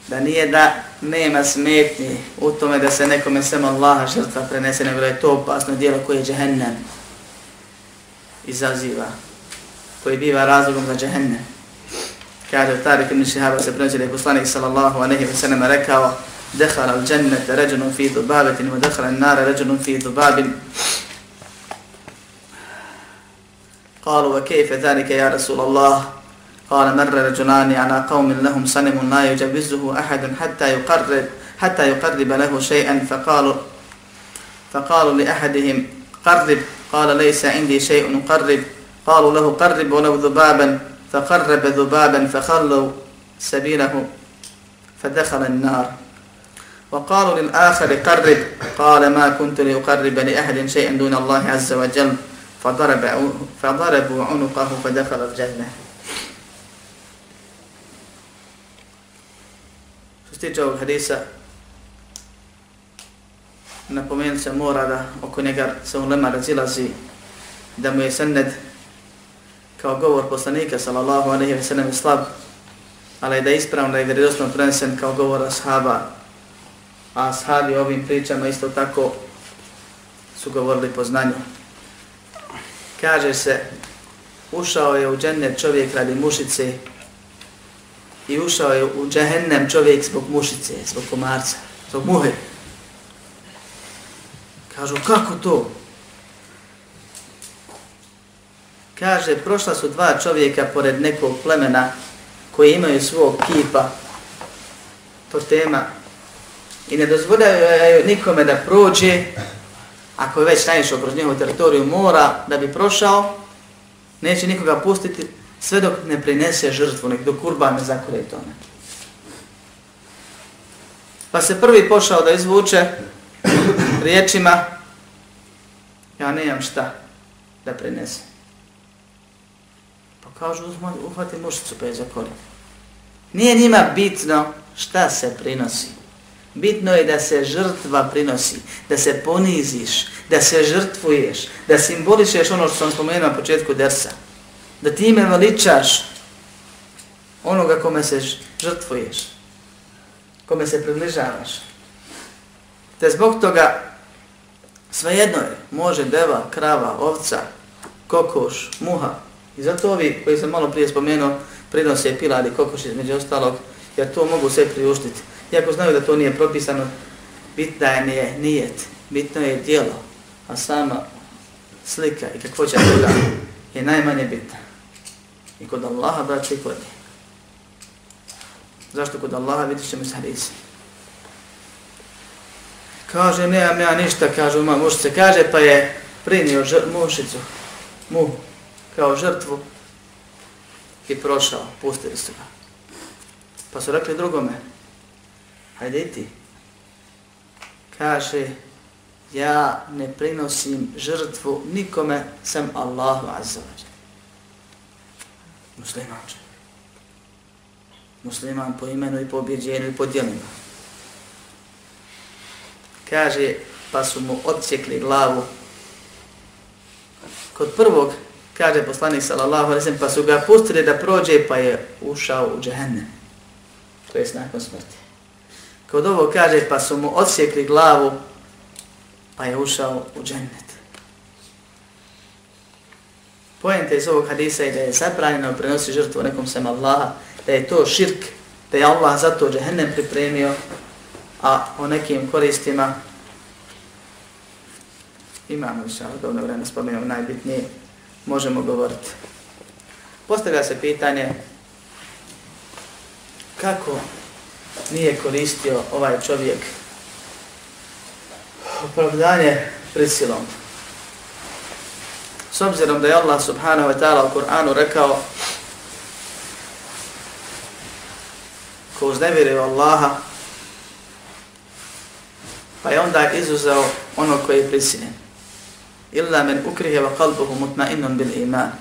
da nije da nema smetni u tome da se nekome sem Allaha žrtva prenese, nego da je to opasno dijelo koje je džahennem izaziva, koji biva razlogom za džehennem. Kaže Tarik ibn Šihaba se prenosi da je poslanik sallallahu aleyhi ve sallam rekao Dehara al džennete ređenom fi dubabetin wa dehara al nare ređenom fi dubabin Kalu, wa kejfe يا ya Rasulallah قال مر رجلان على قوم لهم صنم لا يجبزه أحد حتى يقرب حتى يقرب له شيئا. فقالوا فقالوا لأحدهم قرب. قال ليس عندي شيء قرب. قالوا له قرب ولو ذبابا. فقرب ذبابا فخلوا سبيله فدخل النار. وقالوا للآخر قرب. قال ما كنت لأقرب لأحد شيئا دون الله عز وجل. فضرب فضربوا عنقه فدخل الجنة. Se tiče ovog hadisa, napomenut se mora da oko njega se u lema razilazi da mu je senned kao govor poslanika sallallahu alaihi wa sallam slab, ali da je ispravno da je vjerodostojno prenesen kao govor ashaba, a ashabi ovim pričama isto tako su govorili po znanju. Kaže se, ušao je u džennet čovjek radi mušice i ušao je u džehennem čovjek zbog mušice, zbog komarca, zbog muhe. Kažu, kako to? Kaže, prošla su dva čovjeka pored nekog plemena koji imaju svog kipa, to tema, i ne dozvoljaju nikome da prođe, ako je već najišao kroz njegovu teritoriju mora da bi prošao, neće nikoga pustiti, sve dok ne prinese žrtvu, nek do kurba ne zakure tome. Pa se prvi pošao da izvuče riječima, ja nemam šta da prinese. Pa kažu, uhvati mušicu pa je zakori. Nije njima bitno šta se prinosi. Bitno je da se žrtva prinosi, da se poniziš, da se žrtvuješ, da simbolišeš ono što sam spomenuo na početku dersa da ti ime veličaš onoga kome se žrtvuješ, kome se približavaš. Te zbog toga svejedno je, može deva, krava, ovca, kokoš, muha. I zato ovi koji sam malo prije spomenuo prinose piladi, kokoš između ostalog, jer to mogu sve priuštiti. Iako znaju da to nije propisano, bitna je nije, nijet, bitno je dijelo, a sama slika i kakvoća toga je najmanje bitna. I kod Allaha, braće, i kod. Zašto kod Allaha vidit ćemo s hadisi? Kaže, nemam ja ništa, kaže moja mušica. Kaže, pa je prinio žr mušicu, mu, kao žrtvu i prošao, pustili su ga. Pa su rekli drugome, hajde ti. Kaže, ja ne prinosim žrtvu nikome sem Allahu azza wa Musliman Musliman po imenu i po objeđenju i po djelima. Kaže, pa su mu odsjekli glavu. Kod prvog, kaže poslanik sallallahu alaihi pa su ga pustili da prođe, pa je ušao u džehennem. To je nakon smrti. Kod ovo kaže, pa su mu odsjekli glavu, pa je ušao u džennet. Pojente iz ovog hadisa je da je zabranjeno prenosi žrtvu nekom sem Allaha, da je to širk, da je Allah za to džehennem pripremio, a o nekim koristima imamo više, ali dobro vreme spomenuo najbitnije, možemo govoriti. Postavlja se pitanje kako nije koristio ovaj čovjek opravdanje prisilom. S obzirom da je Allah subhanahu wa ta'ala u Kur'anu rekao ko uznemiruje Allaha pa je onda izuzeo ono koji je prisiljen. Illa men ukrihe wa kalbuhu mutma'innun bil iman.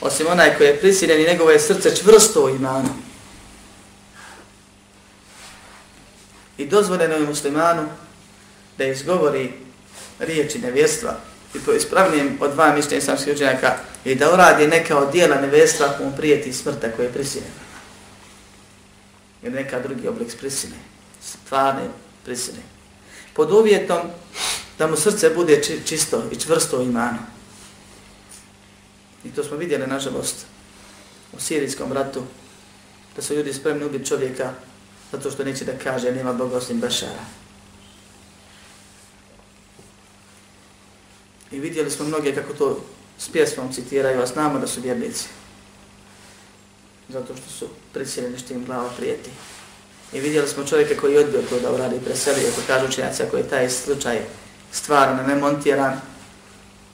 Osim onaj koji je prisiljen i njegovo je srce čvrsto u imanu. I dozvoljeno je muslimanu da izgovori riječi nevjestva i to ispravnijem od dva mišljenja islamskih učenjaka i da uradi neka od dijela nevesta ako mu prijeti smrta koja je prisiljen. Ili neka drugi oblik prisine, Stvarne prisine. Pod uvjetom da mu srce bude čisto i čvrsto u imanu. I to smo vidjeli, nažalost, u sirijskom ratu, da su ljudi spremni ubiti čovjeka zato što neće da kaže nema Boga osim Bašara I vidjeli smo mnoge kako to s pjesmom citiraju, a znamo da su vjernici. Zato što su prisiljeni što im glava prijeti. I vidjeli smo čovjeka koji je odbio to da uradi preselio, ako kažu učenjaci, ako je taj slučaj stvarno nemontiran,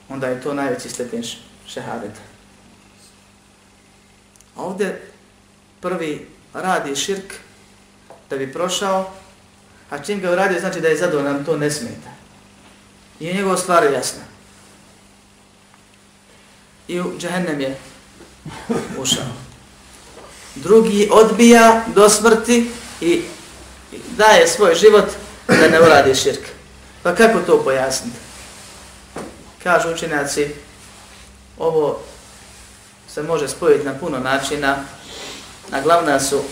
onda je to najveći stepen šehadeta. Ovdje prvi radi širk da bi prošao, a čim ga uradio znači da je zadovoljan, to ne smeta. I je njegova stvar jasna. I u džehennem je ušao. Drugi odbija do smrti i daje svoj život da ne uradi širk. Pa kako to pojasniti? Kažu učenjaci, ovo se može spojiti na puno načina, na glavna su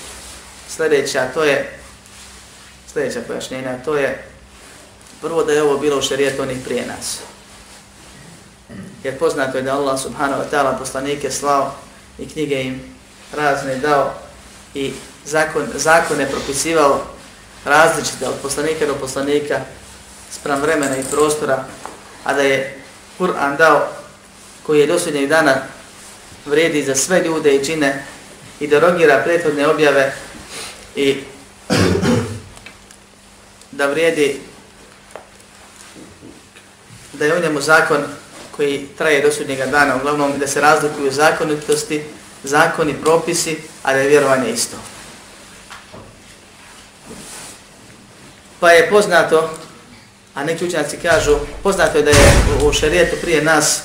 sljedeća, to je sljedeća pojašnjenja, to je prvo da je ovo bilo u šarijetu onih prije nas. Jer poznato je da Allah subhanahu wa ta'ala poslanike slao i knjige im razne dao i zakon, zakone propisivao različite od poslanika do poslanika sprem vremena i prostora, a da je Kur'an dao koji je dosljednjeg dana vredi za sve ljude i čine i derogira prethodne objave i da vrijedi da je u njemu zakon koji traje do sudnjega dana, uglavnom da se razlikuju zakonitosti, zakoni, propisi, a da je vjerovanje isto. Pa je poznato, a neki učenjaci kažu, poznato je da je u šarijetu prije nas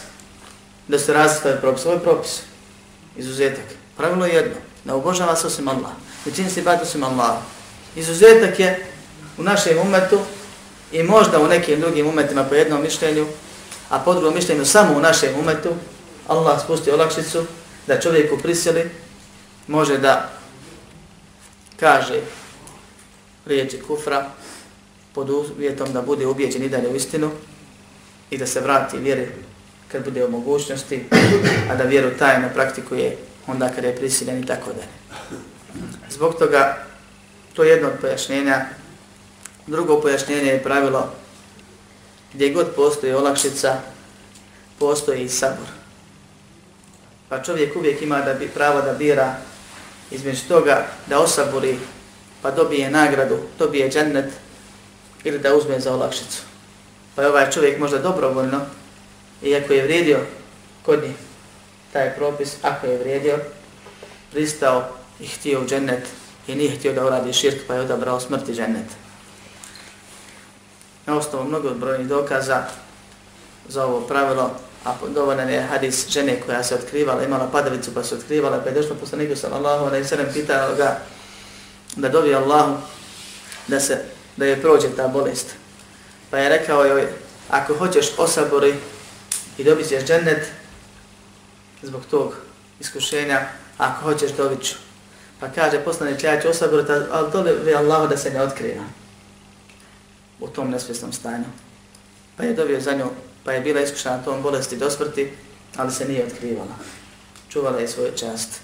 da se razlikuju propis. Ovo je propis, izuzetak. Pravilo je jedno, da obožava se osim Allah. Ne čini se ibadu osim Allah. Izuzetak je u našem umetu i možda u nekim drugim umetima po jednom mišljenju, a po drugom mišljenju samo u našem umetu, Allah spusti olakšicu da čovjeku prisili može da kaže riječi kufra pod uvjetom da bude ubijeđen i dalje u istinu i da se vrati vjeri kad bude u mogućnosti, a da vjeru tajno praktikuje onda kada je prisiljen i tako dalje. Zbog toga, to je jedno od pojašnjenja. Drugo pojašnjenje je pravilo gdje god postoji olakšica, postoji i sabor. Pa čovjek uvijek ima da bi pravo da bira između toga da osaburi pa dobije nagradu, dobije džennet ili da uzme za olakšicu. Pa je ovaj čovjek možda dobrovoljno, iako je vrijedio kod njih taj propis, ako je vrijedio, pristao i htio u džennet i nije htio da uradi širk pa je odabrao smrti džennet. Na osnovu mnogo brojnih dokaza za ovo pravilo, a dovoljan je hadis žene koja se otkrivala, imala padavicu pa se otkrivala, pa je došla poslaniku sallallahu alaihi sallam, pitao ga da dovi Allahu da se da je prođe ta bolest. Pa je rekao joj, ako hoćeš osabori i dobit ćeš džennet zbog tog iskušenja, ako hoćeš dobit ću. Pa kaže poslanik, ja ću osaboriti, ali dovi Allahu da se ne otkriva u tom nesvjesnom stanju. Pa je dobio za nju, pa je bila iskušana tom bolesti do smrti, ali se nije otkrivala. Čuvala je svoju čast.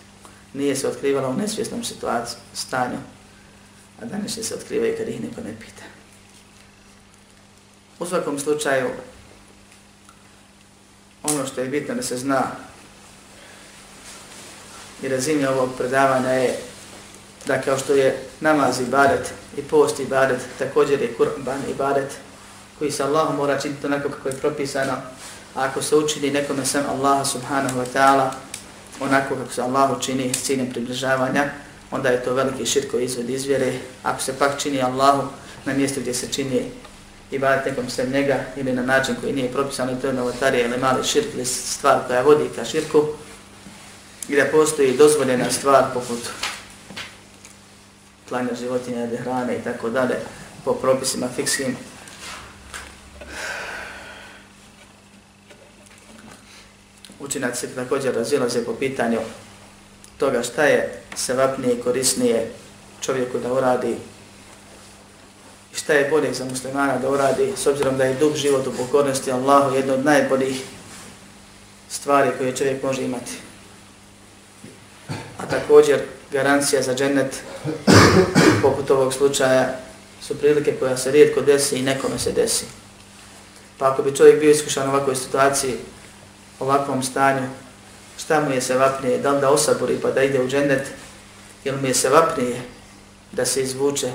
Nije se otkrivala u nesvjesnom situaciju, stanju, a danas se otkriva i kad ih niko ne pita. U svakom slučaju, ono što je bitno da se zna i razine ovog predavanja je da kao što je namaz ibadet i post ibadet, također je kurban ibadet koji se Allah mora činiti onako kako je propisano, a ako se učini nekome sam Allah subhanahu wa ta'ala onako kako se Allah čini s ciljem približavanja, onda je to veliki širko koji izvod izvjere. Ako se pak čini Allahu na mjestu gdje se čini ibadet nekom sem njega ili na način koji nije propisan, to je novotarija ili mali širk ili stvar koja vodi ka širku, gdje postoji dozvoljena stvar poput klanja životinja radi hrane i tako dalje po propisima fikskim. Učinac se također razilaze po pitanju toga šta je sevapnije i korisnije čovjeku da uradi i šta je bolje za muslimana da uradi s obzirom da je dug život u pokornosti Allahu jedno od najboljih stvari koje čovjek može imati a također garancija za džennet [COUGHS] poput ovog slučaja su prilike koja se rijetko desi i nekome se desi. Pa ako bi čovjek bio iskušan u ovakvoj situaciji, u ovakvom stanju, šta mu je se vapnije, da li da osaburi pa da ide u džennet, ili mu je se vapnije da se izvuče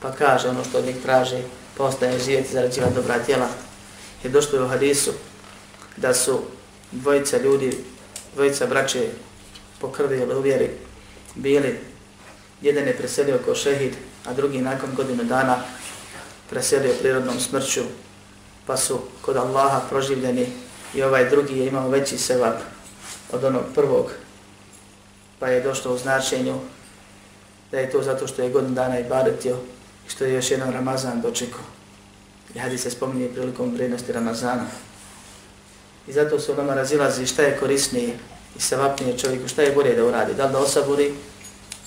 pa kaže ono što od njih traži, pa ostaje živjeti zarađivati dobra tijela. Je došlo u hadisu da su dvojica ljudi, dvojica braće po krvi ili uvjeri bili, jedan je preselio kao šehid, a drugi nakon godinu dana preselio prirodnom smrću, pa su kod Allaha proživljeni i ovaj drugi je imao veći sevap od onog prvog, pa je došlo u značenju da je to zato što je godinu dana i baretio i što je još jedan Ramazan dočekao. I hadis se spominje prilikom vrijednosti Ramazana. I zato su nama razilazi šta je korisnije i se vapnije čovjeku, šta je bolje da uradi, da li da osaburi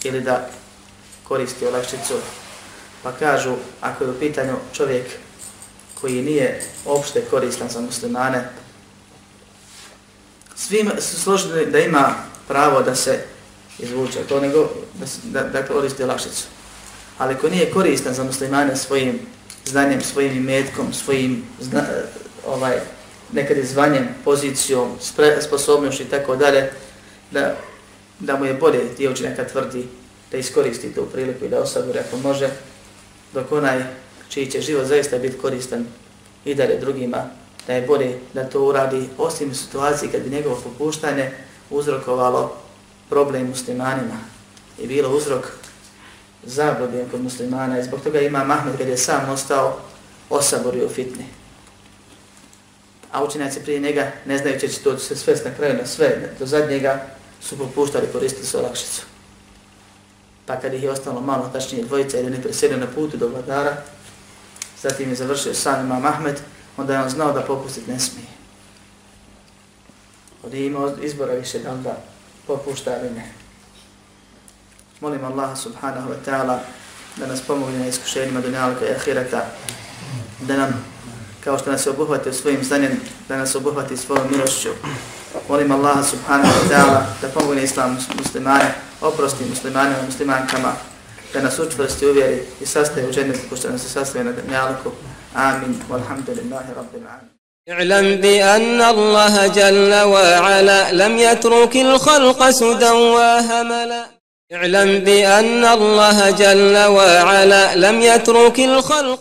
ili da koristi olakšicu. Pa kažu, ako je u pitanju čovjek koji nije opšte koristan za muslimane, svim su složili da ima pravo da se izvuče, to nego da, da, da koristi olakšicu. Ali ko nije koristan za muslimane svojim znanjem, svojim imetkom, svojim zna, ovaj, nekad je zvanjem, pozicijom, sposobnošću i tako dalje, da, da mu je bolje dio neka tvrdi da iskoristi tu priliku i da osaburi ako može, dok onaj čiji će život zaista biti koristan i dalje drugima, da je bolje da to uradi osim situaciji kad bi njegovo popuštanje uzrokovalo problem muslimanima. I bilo uzrok zabludim kod muslimana i zbog toga ima Mahmed kad je sam ostao osaborio fitni a učenjaci prije njega, ne znajući će to se svest na kraju na sve, do zadnjega, su popuštali koristili se olakšicu. Pa kad ih je ostalo malo, tačnije dvojica, jer je ne na putu do vladara, zatim je završio sam imam Ahmed, onda je on znao da popustit ne smije. Od je imao izbora više da onda popušta ili ne. Molim Allah subhanahu wa ta'ala da nas pomogne na iskušenjima dunjalka i ahireta, da nam kao što nas obuhvati svojim znanjem, da nas obuhvati svojom milošću. Molim Allaha subhanahu wa ta'ala da pomogne islam muslimane, oprosti muslimane i muslimankama, da nas učvrsti uvjeri i sastaje u džennetu ko što nas sastaje na dnjalku. Amin. Walhamdulillahi rabbil alamin. اعلم بأن الله جل وعلا لم يترك الخلق سدى وهملا اعلم بأن الله جل وعلا لم يترك الخلق